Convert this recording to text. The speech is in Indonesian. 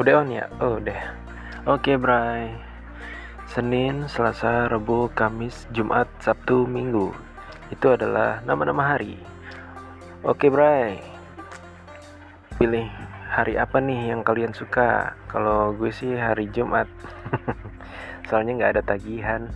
Udah on ya? Oh, udah. Oke, Bray. Senin, Selasa, Rabu, Kamis, Jumat, Sabtu, Minggu. Itu adalah nama-nama hari. Oke, Bray. Pilih hari apa nih yang kalian suka? Kalau gue sih hari Jumat. Soalnya nggak ada tagihan.